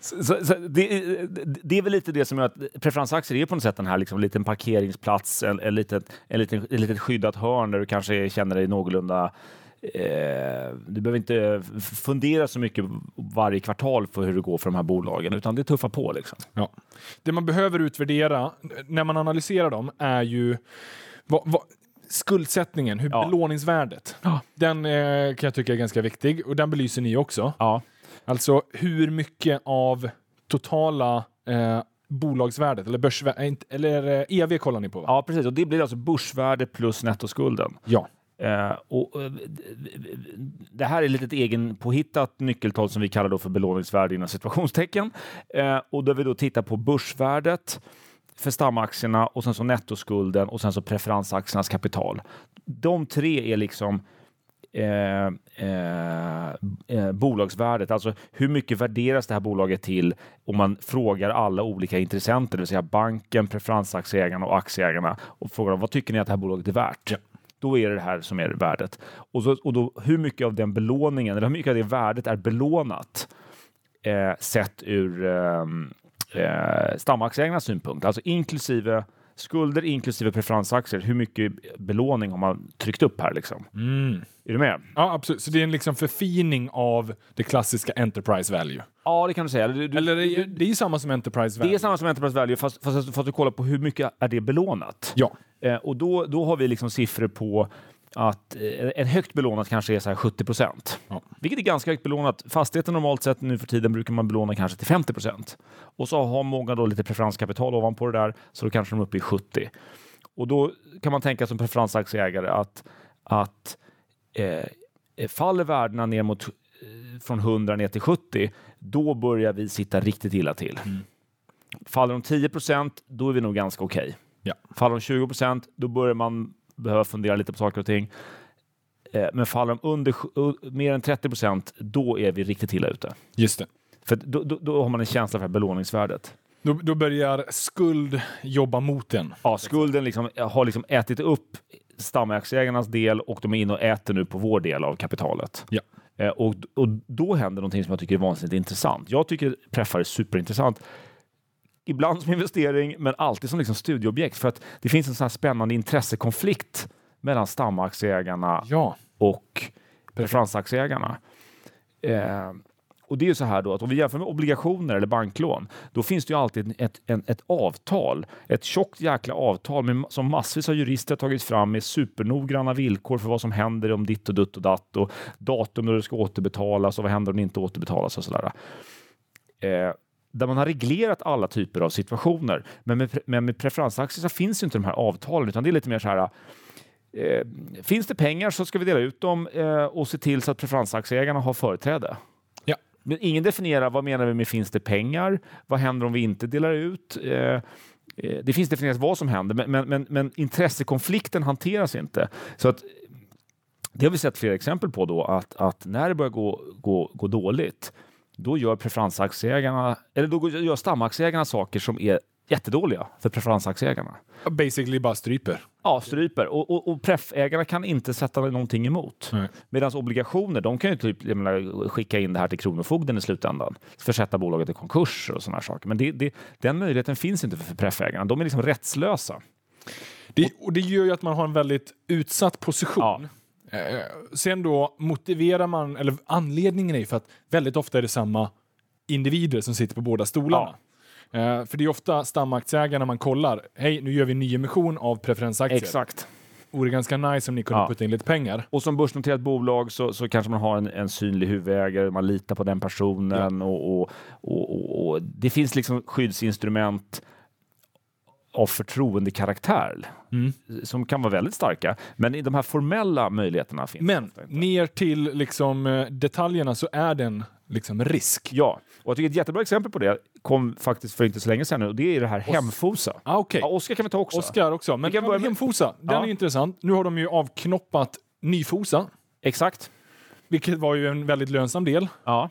så, så det, det, är väl lite det som gör att preferensaktier är på något sätt den här liksom, liten parkeringsplats, en, en, liten, en, liten, ett litet skyddat hörn där du kanske känner dig någorlunda Eh, du behöver inte fundera så mycket varje kvartal för hur det går för de här bolagen, utan det tuffar på. Liksom. Ja. Det man behöver utvärdera när man analyserar dem är ju vad, vad, skuldsättningen, hur ja. belåningsvärdet, ja. den eh, kan jag tycka är ganska viktig och den belyser ni också. Ja. Alltså hur mycket av totala eh, bolagsvärdet eller börsvärdet, eller eh, EV kollar ni på? Va? Ja, precis. Och det blir alltså börsvärde plus nettoskulden. Ja. Eh, och, eh, det här är lite ett egen påhittat nyckeltal som vi kallar då för belåningsvärde inom situationstecken. Eh, och där vi då tittar på börsvärdet för stamaktierna och sen så nettoskulden och sen så preferensaktiernas kapital. De tre är liksom eh, eh, eh, bolagsvärdet, alltså hur mycket värderas det här bolaget till om man frågar alla olika intressenter, det vill säga banken, preferensaktieägarna och aktieägarna och frågar vad tycker ni att det här bolaget är värt? Ja. Då är det det här som är värdet. Och, så, och då, hur mycket av den belåningen, eller hur mycket av det värdet är belånat eh, sett ur ehm, eh, stamaktieägarnas synpunkt, alltså inklusive skulder inklusive preferensaktier. Hur mycket belåning har man tryckt upp här? Liksom? Mm. Är du med? Ja, absolut. Så det är en liksom förfining av det klassiska Enterprise Value? Ja, det kan du säga. Du, du, Eller det är, det är samma som Enterprise Value? Det är samma som Enterprise Value, fast, fast, fast, fast du kollar på hur mycket är det belånat. Ja. Eh, och då, då har vi liksom siffror på att eh, en högt belånat kanske är så 70 procent, ja. vilket är ganska högt belånat. Fastigheten normalt sett nu för tiden brukar man belåna kanske till 50 procent och så har många då lite preferenskapital ovanpå det där, så då kanske de är uppe i 70. Och då kan man tänka som preferensaktieägare att, att eh, faller värdena ner mot eh, från 100 ner till 70, då börjar vi sitta riktigt illa till. Mm. Faller de 10 procent, då är vi nog ganska okej. Okay. Ja. Faller de 20 procent, då börjar man behöva fundera lite på saker och ting. Eh, men faller de under mer än 30 procent, då är vi riktigt illa ute. Just det. För då, då, då har man en känsla för belåningsvärdet. Då, då, börjar skuld jobba mot den. Ja, skulden liksom, har liksom ätit upp stamaktieägarnas del och de är inne och äter nu på vår del av kapitalet. Ja. Eh, och, och då händer någonting som jag tycker är vansinnigt intressant. Jag tycker Preffar är superintressant ibland som investering, men alltid som liksom studieobjekt för att det finns en sån här spännande intressekonflikt mellan stamaktieägarna ja. och preferensaktieägarna. Eh, och det är ju så här då att om vi jämför med obligationer eller banklån, då finns det ju alltid ett, ett, ett avtal, ett tjockt jäkla avtal med, som massvis av jurister har tagit fram med supernoggranna villkor för vad som händer om ditt och dutt och datt och datum när det ska återbetalas och vad händer om det inte återbetalas och sådär. Eh, där man har reglerat alla typer av situationer. Men med, men med preferensaktier så finns inte de här avtalen, utan det är lite mer så här Eh, finns det pengar så ska vi dela ut dem eh, och se till så att preferensaktieägarna har företräde. Ja. Men ingen definierar vad menar vi med finns det pengar? Vad händer om vi inte delar ut? Eh, eh det finns definierat vad som händer, men, men, men, men intressekonflikten hanteras inte. Så att Det har vi sett flera exempel på då, att, att när det börjar gå, gå, gå dåligt, då gör preferensaktieägarna, eller då gör stamaktieägarna saker som är jättedåliga för preferensaktieägarna. Basically bara stryper. Ja, stryper. Och, och, och preffägarna kan inte sätta någonting emot. Medan obligationer, de kan ju typ menar, skicka in det här till Kronofogden i slutändan. Försätta bolaget i konkurs och sådana saker. Men det, det, den möjligheten finns inte för preffägarna. De är liksom rättslösa. Det, och det gör ju att man har en väldigt utsatt position. Eh, sen då motiverar man, eller anledningen är ju för att väldigt ofta är det samma individer som sitter på båda stolarna. Eh, för det är ofta stamaktieägarna man kollar. Hej, nu gör vi en nyemission av preferensaktier. Exakt. Vore ganska nice om ni kunde Ja. putta in lite pengar. Och som börsnoterat bolag så, så kanske man har en, en synlig huvudägare, man litar på den personen och, och, och, och, och det finns liksom skyddsinstrument av förtroendekaraktär Mm. som kan vara väldigt starka. Men i de här formella möjligheterna finns Men ner till liksom, eh, detaljerna så är det en liksom, risk. Ja, och jag tycker ett jättebra exempel på det kom faktiskt för inte så länge sedan och det är det här Hemfosa. Ah, Okej, Ja, Oskar kan vi ta också. Oskar också. Men Vi kan börja med- Hemfosa, den Ja. är intressant. Nu har de ju avknoppat Nyfosa, Exakt. vilket var ju en väldigt lönsam del. Ja,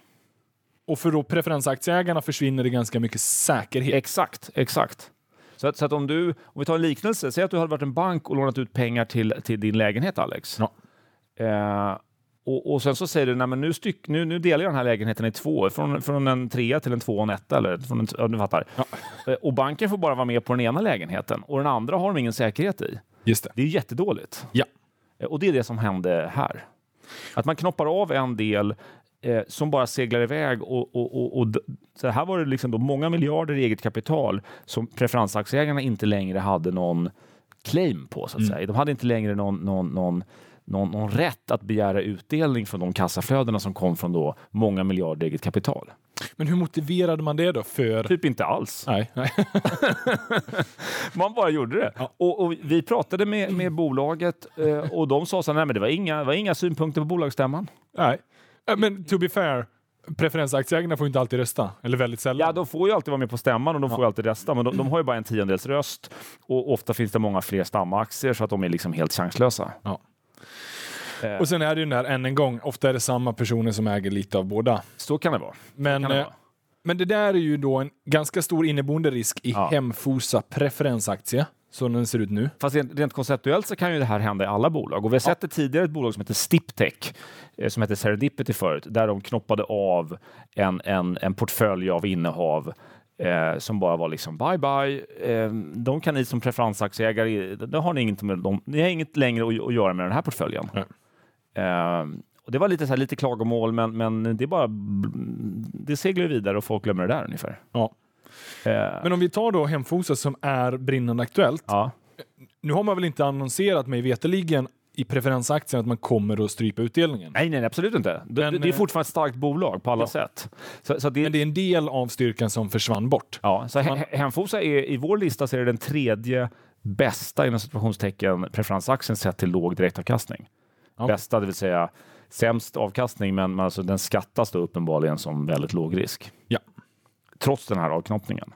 Och för då preferensaktieägarna försvinner det ganska mycket säkerhet. exakt, exakt. Så att, så att om du, om vi tar en liknelse, säg att du hade varit en bank och lånat ut pengar till, till din lägenhet Alex. Ja. Eh, och, och sen så säger du, nej men nu, styck, nu, nu delar jag den här lägenheten i två, från, från en trea till en två och en etta, eller från en, ja, du fattar. Eh, och banken får bara vara med på den ena lägenheten och den andra har de ingen säkerhet i. Just det. Det är jättedåligt. Ja. Eh, Och det är det som hände här. Att man knoppar av en del eh, som bara seglar iväg och, och, och, och så här var det liksom då många miljarder i eget kapital som preferensaktieägarna inte längre hade någon claim på så att säga. De hade inte längre någon, någon, någon, någon, någon rätt att begära utdelning från de kassaflödena som kom från då många miljarder i eget kapital. Men hur motiverade man det då för... Typ inte alls. Nej, nej. Man bara gjorde det. Och, och vi pratade med, med bolaget eh, och de sa så här, nej men det var inga, var inga synpunkter på bolagsstämman. nej. Eh, Men to be fair, preferensaktieägarna får inte alltid rösta. Eller väldigt sällan. Ja, de får ju alltid vara med på stämman och de får ju alltid rösta, men de, de har ju bara en tiondels röst och ofta finns det många fler stamaktier så att de är liksom helt chanslösa. Ja. Eh, Och sen är det ju den där, än en gång, ofta är det samma personer som äger lite av båda. så kan det vara. Men, Kan det eh, vara. men det där är ju då en ganska stor inneboende risk i Ja. Hemfosa preferensaktie, som den ser ut nu. Fast rent, rent konceptuellt så kan ju det här hända i alla bolag. Och vi har sett det tidigare ett bolag som heter Stiptech, eh, som hette Serendipity förut, där de knoppade av en, en, en portfölj av innehav eh, som bara var liksom bye bye. Eh, de kan ni som preferensaktieägare, det har ni inget, med dem, ni har inget längre att, att göra med den här portföljen. Nej. Eh, och det var lite, så här, lite klagomål, men, men det är bara det seglar vidare och folk glömmer det där ungefär. Ja. Eh, Men om vi tar då Hemfosa som är brinnande aktuellt. ja. Nu har man väl inte annonserat mig veteligen i preferensaktien att man kommer att strypa utdelningen. Nej, nej, absolut inte. Det, Men, det är eh, fortfarande ett starkt bolag på alla Ja. sätt. Så, så det, Men det är en del av styrkan som försvann bort. ja, så man- He- Hemfosa är i vår lista så är det den tredje bästa inom situationstecken preferensaktien sett till låg direktavkastning. Ja. Bästa, det vill säga sämst avkastning, men, men alltså, den skattas då uppenbarligen som väldigt låg risk. Ja. Trots den här avknoppningen.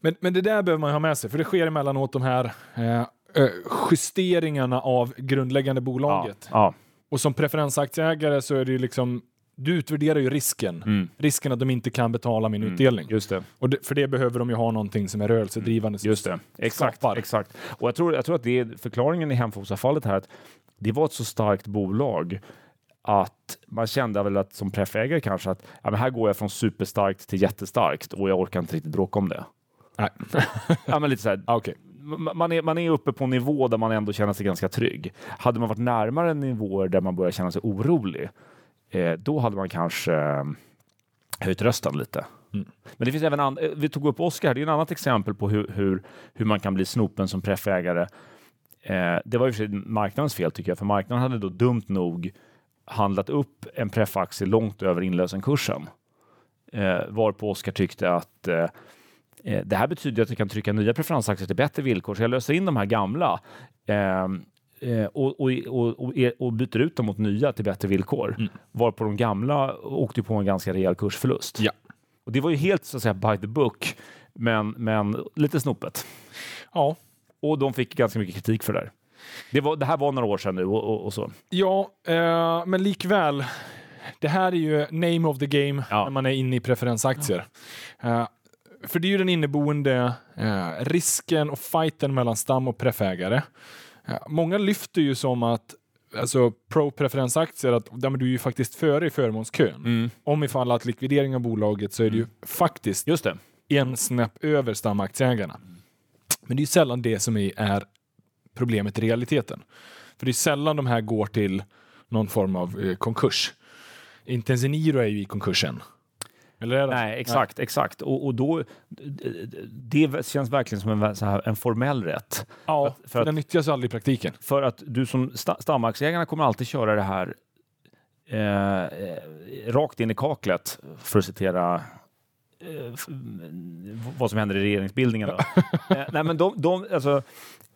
Men, men det där behöver man ha med sig, för det sker emellanåt de här eh, eh, justeringarna av grundläggande Ja, bolaget. ja. Och som preferensaktieägare så är det ju liksom, du utvärderar ju risken. Mm. Risken att de inte kan betala min utdelning. Just det. Och det, för det behöver de ju ha någonting som är rörelsedrivande. som Just det. Exakt. skapar. exakt. Och jag tror, jag tror att det är förklaringen i Hemfosa-fallet här att det var ett så starkt bolag att man kände väl att som preffägare kanske att ja, men här går jag från superstarkt till jättestarkt och jag orkar inte riktigt bråka om det. Nej. Ja, men lite så här, Ah, m- man, är, man är uppe på en nivå där man ändå känner sig ganska trygg. Hade man varit närmare nivåer där man börjar känna sig orolig, eh, då hade man kanske eh, höjt rösten lite. Mm. Men det finns även an- eh, vi tog upp Oscar, det är ett annat exempel på hur, hur, hur man kan bli snopen som preffägare. Eh, det var ju för sig marknadens fel tycker jag, för marknaden hade då dumt nog handlat upp en preffaktie långt över inlösenkursen. Eh, varpå Oskar tyckte att eh, eh, det här betyder att jag kan trycka nya preferensaktier till bättre villkor, så jag löser in de här gamla eh, eh, och, och, och, och, och byter ut dem mot nya till bättre villkor. Mm. Varpå de gamla åkte på en ganska rejäl kursförlust. Ja. Och det var ju helt så att säga by the book, men, men lite snopet. Ja. Och de fick ganska mycket kritik för det där. Det, var, det här var några år sedan nu och, och, och så. Ja, eh, men likväl. Det här är ju name of the game Ja. när man är inne i preferensaktier. Eh, för det är ju den inneboende eh, risken och fighten mellan stam och preffägare. Eh, många lyfter ju som att alltså pro-preferensaktier, att ja, men du är ju faktiskt före i förmånskön. Om ifall att likvidering av bolaget så är det ju faktiskt Just det. en snäpp över stamaktieägarna. Men det är ju sällan det som är problemet i realiteten. För det är sällan de här går till någon form av eh, konkurs. Inte ens Eniro är ju i konkursen. Eller är det? Nej, exakt, exakt. Och, och då, det känns verkligen som en, så här, en formell rätt. Ja, för, för att- den nyttjas aldrig i praktiken. För att du som sta, stamaktieägarna kommer alltid köra det här eh, eh, rakt in i kaklet, för att citera eh, vad som händer i regeringsbildningen. Eh, nej, men de, de, alltså,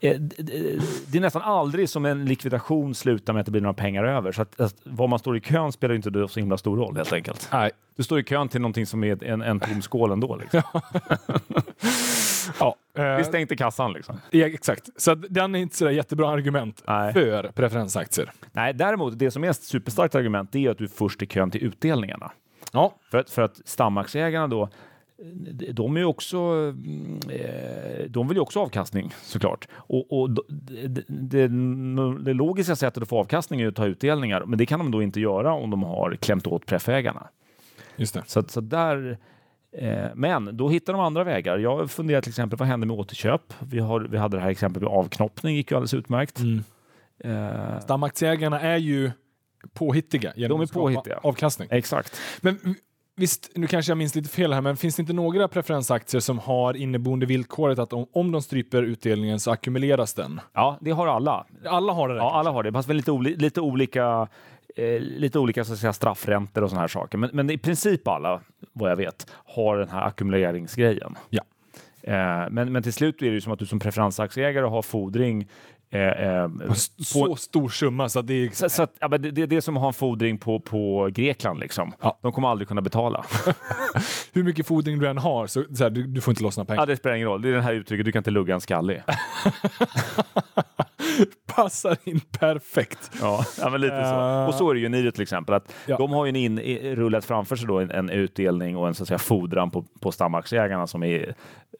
det är nästan aldrig som en likvidation slutar med att det blir några pengar över. Så att, att var man står i kön spelar inte så himla stor roll helt enkelt. Nej. Du står i kön till någonting som är en, en tom skål ändå. Liksom. Ja, är eh, stängt i kassan. Liksom. ja, exakt. Så den är inte så jättebra argument Nej. för preferensaktier. Nej, däremot, det som är ett superstarkt argument det är att du är först i kön till utdelningarna. Ja, För att, för att stamaktieägarna då, de är också, eh, de vill ju också avkastning såklart. Och, och det, det, det logiska sättet att få avkastning är att ta utdelningar, men det kan de då inte göra om de har klämt åt preffägarna. just det. Så, så där, eh, men då hittar de andra vägar. Jag funderar till exempel, vad händer med återköp? Vi, har, vi hade det här exemplet med avknoppning, gick ju alldeles utmärkt. Mm. Eh, Stamaktieägarna är ju påhittiga genom De är att påhittiga. avkastning. exakt. Men visst, nu kanske jag minns lite fel här, men finns det inte några preferensaktier som har inneboende villkoret att om, om de stryper utdelningen så ackumuleras den? Ja, det har alla. Alla har det. Ja, alla har det. Fast väl lite, oli- lite olika, eh, lite olika så att säga, straffräntor och såna här saker. Men, men i princip alla, vad jag vet, har den här ackumuleringsgrejen. Ja. Eh, men, men till slut är det ju som att du som preferensaktieägare har fordring eh, eh, Så stor summa så det är... så, så att, ja, men det, det är det som att ha en fordring på, på Grekland. Liksom. Ja. De kommer aldrig kunna betala. Hur mycket fodring du än har, så, så här, du, du får inte lossna pengar. ja, det spelar ingen roll. Det är det här uttrycket, du kan inte lugga en skallig. Passar in perfekt. Ja, ja men lite så. Eh. Och så är det ju Niro till exempel. Att. De har ju in, rullat framför sig då en, en utdelning och en så att säga, fordran på, på stamaktieägarna som är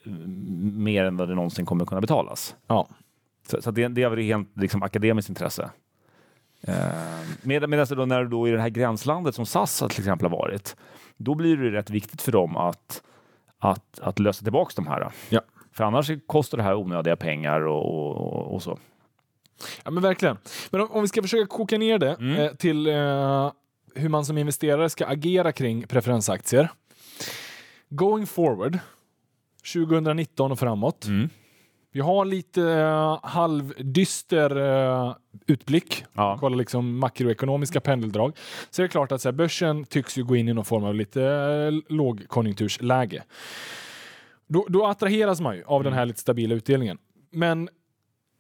mm, mer än vad det någonsin kommer kunna betalas. Ja. Så, så det, det är väl rent liksom, akademiskt intresse. Eh, med, medan det då, när du då i det här gränslandet som SAS till exempel har varit, då blir det rätt viktigt för dem att, att, att lösa tillbaka de här. Ja. För annars kostar det här onödiga pengar och, och, och så. ja, men verkligen. Men om, om vi ska försöka koka ner det Mm. eh, till eh, hur man som investerare ska agera kring preferensaktier. Going forward, 2019 och framåt. Mm. Vi har lite eh, halvdyster eh, utblick. Ja. Kolla liksom makroekonomiska pendeldrag. Så är det klart att så här, börsen tycks ju gå in i någon form av lite eh, lågkonjunktursläge. Då, då attraheras man ju av den här lite stabila utdelningen. Men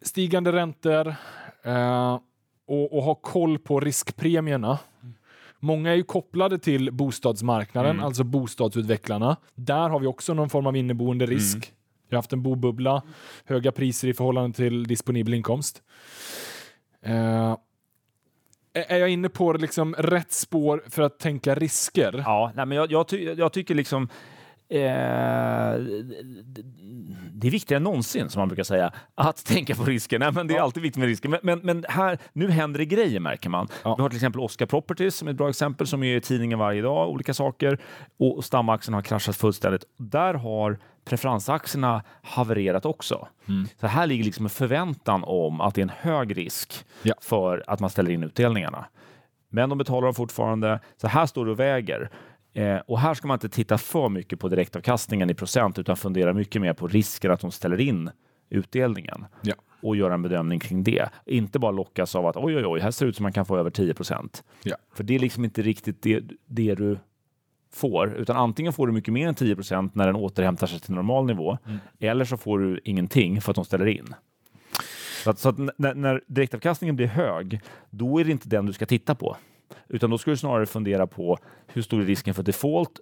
stigande räntor eh, och, och ha koll på riskpremierna. Många är ju kopplade till bostadsmarknaden, alltså bostadsutvecklarna. Där har vi också någon form av inneboende risk. Vi har haft en bobubbla, höga priser i förhållande till disponibel inkomst. Eh, är jag inne på liksom rätt spår för att tänka risker? Ja, nej, men jag, jag, ty jag tycker liksom det är viktigare än någonsin, som man brukar säga, att tänka på risker. Nej, men det är alltid viktigt med risker. Men, men, men här, nu händer det grejer, märker man. Ja. Vi har till exempel Oscar Properties som är ett bra exempel, som är i tidningen varje dag, olika saker. Och, stamaktien har kraschat fullständigt. Där har preferensaktierna havererat också. Så här ligger liksom en förväntan om att det är en hög risk Ja. för att man ställer in utdelningarna. Men de betalar dem fortfarande. Så här står det och väger. Eh, och här ska man inte titta för mycket på direktavkastningen i procent utan fundera mycket mer på risken att de ställer in utdelningen Ja. och göra en bedömning kring det. Inte bara lockas av att oj, oj, oj, här ser det ut som man kan få över 10 procent. Ja. För det är liksom inte riktigt det, det du får, utan antingen får du mycket mer än 10 procent när den återhämtar sig till normal nivå, eller så får du ingenting för att de ställer in. Så att, så att när, när direktavkastningen blir hög, då är det inte den du ska titta på, utan då ska du snarare fundera på hur stor är risken för default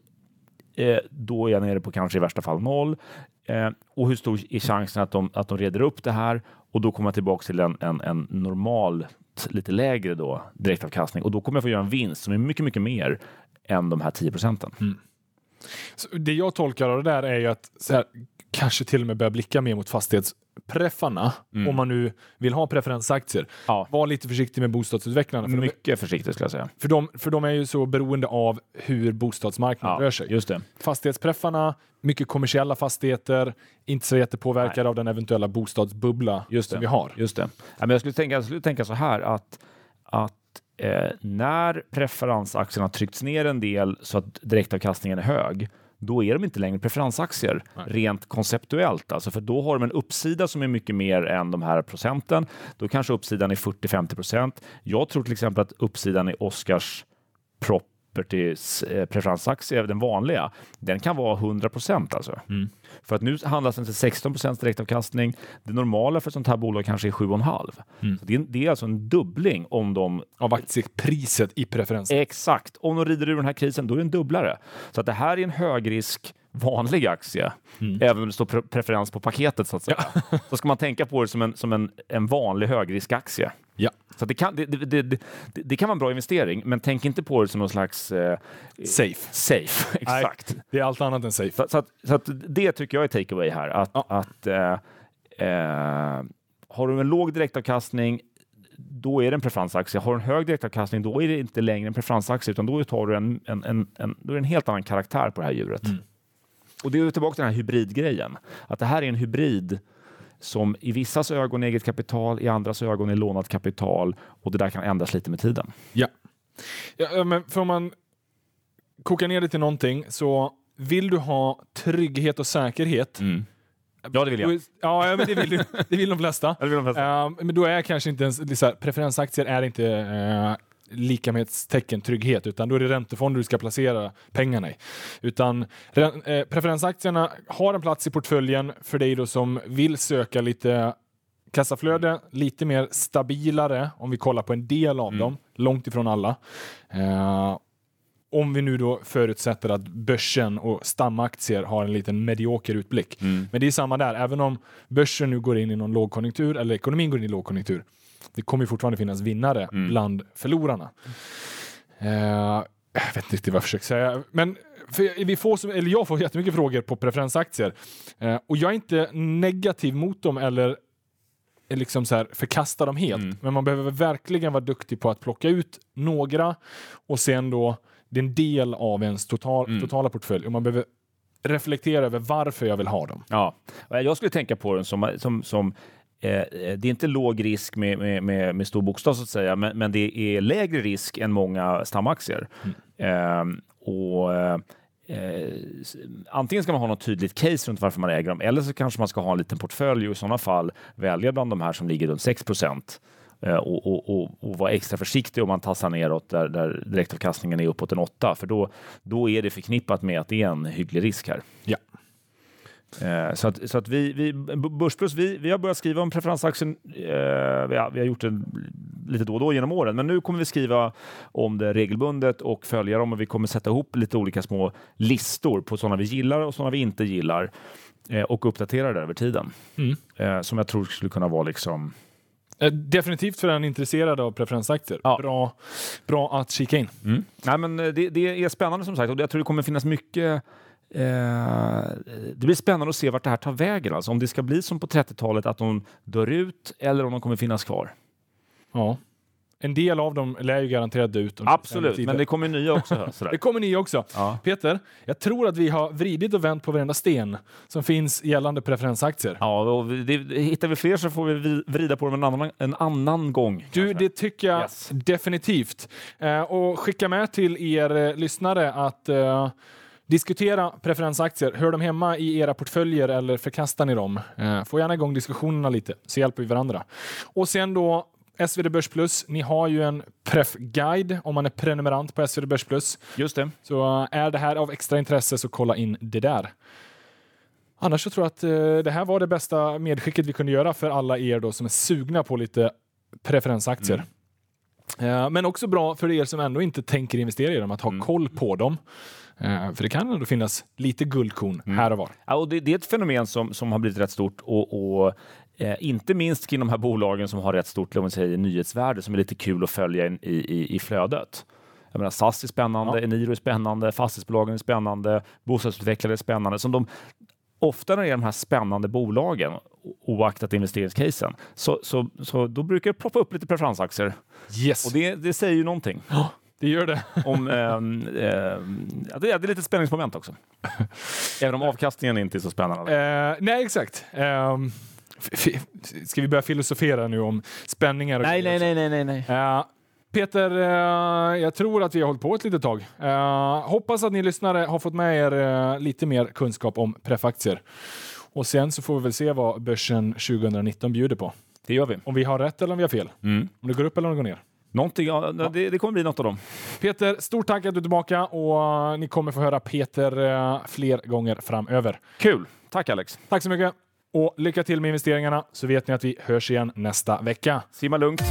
eh, då är jag nere på kanske i värsta fall noll. Eh, och hur stor är chansen att de, att de reder upp det här? Och då kommer jag tillbaka till en, en, en normal, lite lägre då, direktavkastning. Och då kommer jag få göra en vinst som är mycket, mycket mer än de här 10 procenten. Mm. det jag tolkar av det där är ju att så här, kanske till och med börja blicka mer mot fastighets preffarna, mm. om man nu vill ha preferensaktier, ja. var lite försiktig med bostadsutvecklarna. För Mycket de, försiktig skulle jag säga. För de, för de är ju så beroende av hur bostadsmarknaden ja, rör sig. Just det. Fastighetspreffarna, mycket kommersiella fastigheter, inte så jättepåverkade Nej. av den eventuella bostadsbubbla just som vi har. Just det. Ja, men jag, skulle tänka, jag skulle tänka så här att, att eh, när preferensaktierna tryckts ner en del så att direktavkastningen är hög, då är de inte längre preferensaktier Nej. rent konceptuellt. Alltså för då har de en uppsida som är mycket mer än de här procenten. Då kanske uppsidan är 40-50 procent. Jag tror till exempel att uppsidan i Oscars prop Properties eh, preferensaktie, den vanliga, den kan vara 100 procent alltså. Mm. För att nu handlas den till 16 procents direktavkastning. Det normala för ett sånt här bolag kanske är 7,5. Mm. Så det, är, det är alltså en dubbling om de... Av aktiepriset i preferensen? Exakt. Om de rider ur den här krisen, då är det en dubblare. Så att det här är en högrisk vanlig aktie, mm. även om det står pre preferens på paketet så att säga. Ja. så ska man tänka på det som en, som en, en vanlig högriskaktie. Ja. Så det kan, det, det, det, det, kan vara en bra investering, men tänk inte på det som någon slags... Eh, safe. Safe, exakt. Nej, det är allt annat än safe. Så, så, att, så att det tycker jag är takeaway här. Att, ja. att eh, eh, har du en låg direktavkastning, då är det en preferensaktie. Har du en hög direktavkastning, då är det inte längre en preferensaktie, utan då, tar du en, en, en, en, då är det en helt annan karaktär på det här djuret. Mm. Och det är tillbaka till den här hybridgrejen. Att det här är en hybrid som i vissas ögon är eget kapital, i andras ögon är lånat kapital och det där kan ändras lite med tiden. Ja, ja men för man kokar ner det till någonting så vill du ha trygghet och säkerhet mm. Ja, det vill jag. Ja, men det vill, det vill de flesta. det vill de flesta. Uh, men då är kanske inte ens, här, preferensaktier är inte uh, lika med tecken trygghet, utan då är det räntefonder du ska placera pengarna i. Utan eh, preferensaktierna har en plats i portföljen för dig då som vill söka lite kassaflöde, lite mer stabilare om vi kollar på en del av mm. dem, långt ifrån alla. Eh, om vi nu då förutsätter att börsen och stamaktier har en liten medioker utblick. Mm. Men det är samma där, även om börsen nu går in i någon lågkonjunktur eller ekonomin går in i lågkonjunktur det kommer fortfarande finnas vinnare mm. bland förlorarna. Uh, jag vet inte riktigt vad jag försöker säga. Men vi får eller jag får jättemycket frågor på preferensaktier. Uh, och jag är inte negativ mot dem eller liksom så här förkasta dem helt. Mm. Men man behöver verkligen vara duktig på att plocka ut några och sen då det är en del av ens total, mm. totala portfölj och man behöver reflektera över varför jag vill ha dem. Ja, jag skulle tänka på den som, som, som det är inte låg risk med, med, med, med stor bokstav så att säga, men, men, det är lägre risk än många stamaktier. Mm. Eh, och eh, antingen ska man ha något tydligt case runt varför man äger dem, eller så kanske man ska ha en liten portfölj och i sådana fall välja bland de här som ligger runt 6 procent. Eh, och, och, och, och, vara extra försiktig om man tassar neråt där, där direktavkastningen är uppåt en 8, för då, då är det förknippat med att det är en hygglig risk här. Ja. Eh, så att, så att vi, vi, Börsplus, vi, vi har börjat skriva om preferensaktien. Eh, vi, har, vi har gjort det lite då och då genom åren, men nu kommer vi skriva om det regelbundet och följa dem och vi kommer sätta ihop lite olika små listor på sådana vi gillar och sådana vi inte gillar eh, och uppdatera det över tiden. Mm. Eh, som jag tror skulle kunna vara liksom eh, Definitivt för den intresserade av preferensaktier. Ja. Bra, bra att kika in. Mm. Nej, men det, det, är spännande som sagt och jag tror det kommer finnas mycket det blir spännande att se vart det här tar vägen. Alltså om det ska bli som på 30-talet, att de dör ut eller om de kommer finnas kvar. Ja. En del av dem lär ju garanterat ut. Absolut, men det kommer nya också. det kommer nya också. Ja. Peter, jag tror att vi har vridit och vänt på varenda sten som finns gällande preferensaktier. Ja, och det, hittar vi fler så får vi vrida på dem en annan, en annan gång. Du, kanske. det tycker jag yes. definitivt. Eh, och skicka med till er eh, lyssnare att eh, Diskutera preferensaktier. Hör de hemma i era portföljer eller förkastar ni dem? Eh, få gärna igång diskussionerna lite, så hjälper vi varandra. Och sen då SvD Börs Plus. Ni har ju en pref-guide om man är prenumerant på SvD Börs Plus. Just det. Så eh, är det här av extra intresse så kolla in det där. Annars så tror jag att eh, det här var det bästa medskicket vi kunde göra för alla er då som är sugna på lite preferensaktier. Mm. Men också bra för er som ändå inte tänker investera i dem, att ha mm. koll på dem. Eh, för det kan ändå finnas lite guldkorn här och var. Ja, och det, det är ett fenomen som, som har blivit rätt stort och, och eh, inte minst kring de här bolagen som har rätt stort om man säger, nyhetsvärde som är lite kul att följa in, i, i, i flödet. Jag menar, SAS är spännande, Ja. Eniro är spännande, fastighetsbolagen är spännande, bostadsutvecklare är spännande. Som de, ofta när det är de här spännande bolagen, oaktat investeringscasen, så, så, så då brukar det ploppa upp lite preferensaktier. Yes, Och det, det säger ju någonting det gör det. om... ehm, ja, det, är, det är lite spänningsmoment också. Även om avkastningen inte är så spännande. Eh, nej, exakt. Um, ska vi börja filosofera nu om spänningar? Och nej, nej, nej, nej, nej, nej. Eh, Peter, eh, jag tror att vi har hållit på ett litet tag. Eh, hoppas att ni lyssnare har fått med er lite mer kunskap om preffaktier. Och sen så får vi väl se vad börsen 2019 bjuder på. Det gör vi. Om vi har rätt eller om vi har fel. Mm. Om det går upp eller om det går ner. Någonting, ja, det, det kommer bli något av dem. Peter, stort tack att du är tillbaka och eh, ni kommer få höra Peter eh, fler gånger framöver. Kul. Tack Alex. Tack så mycket och lycka till med investeringarna så vet ni att vi hörs igen nästa vecka. Simma lugnt.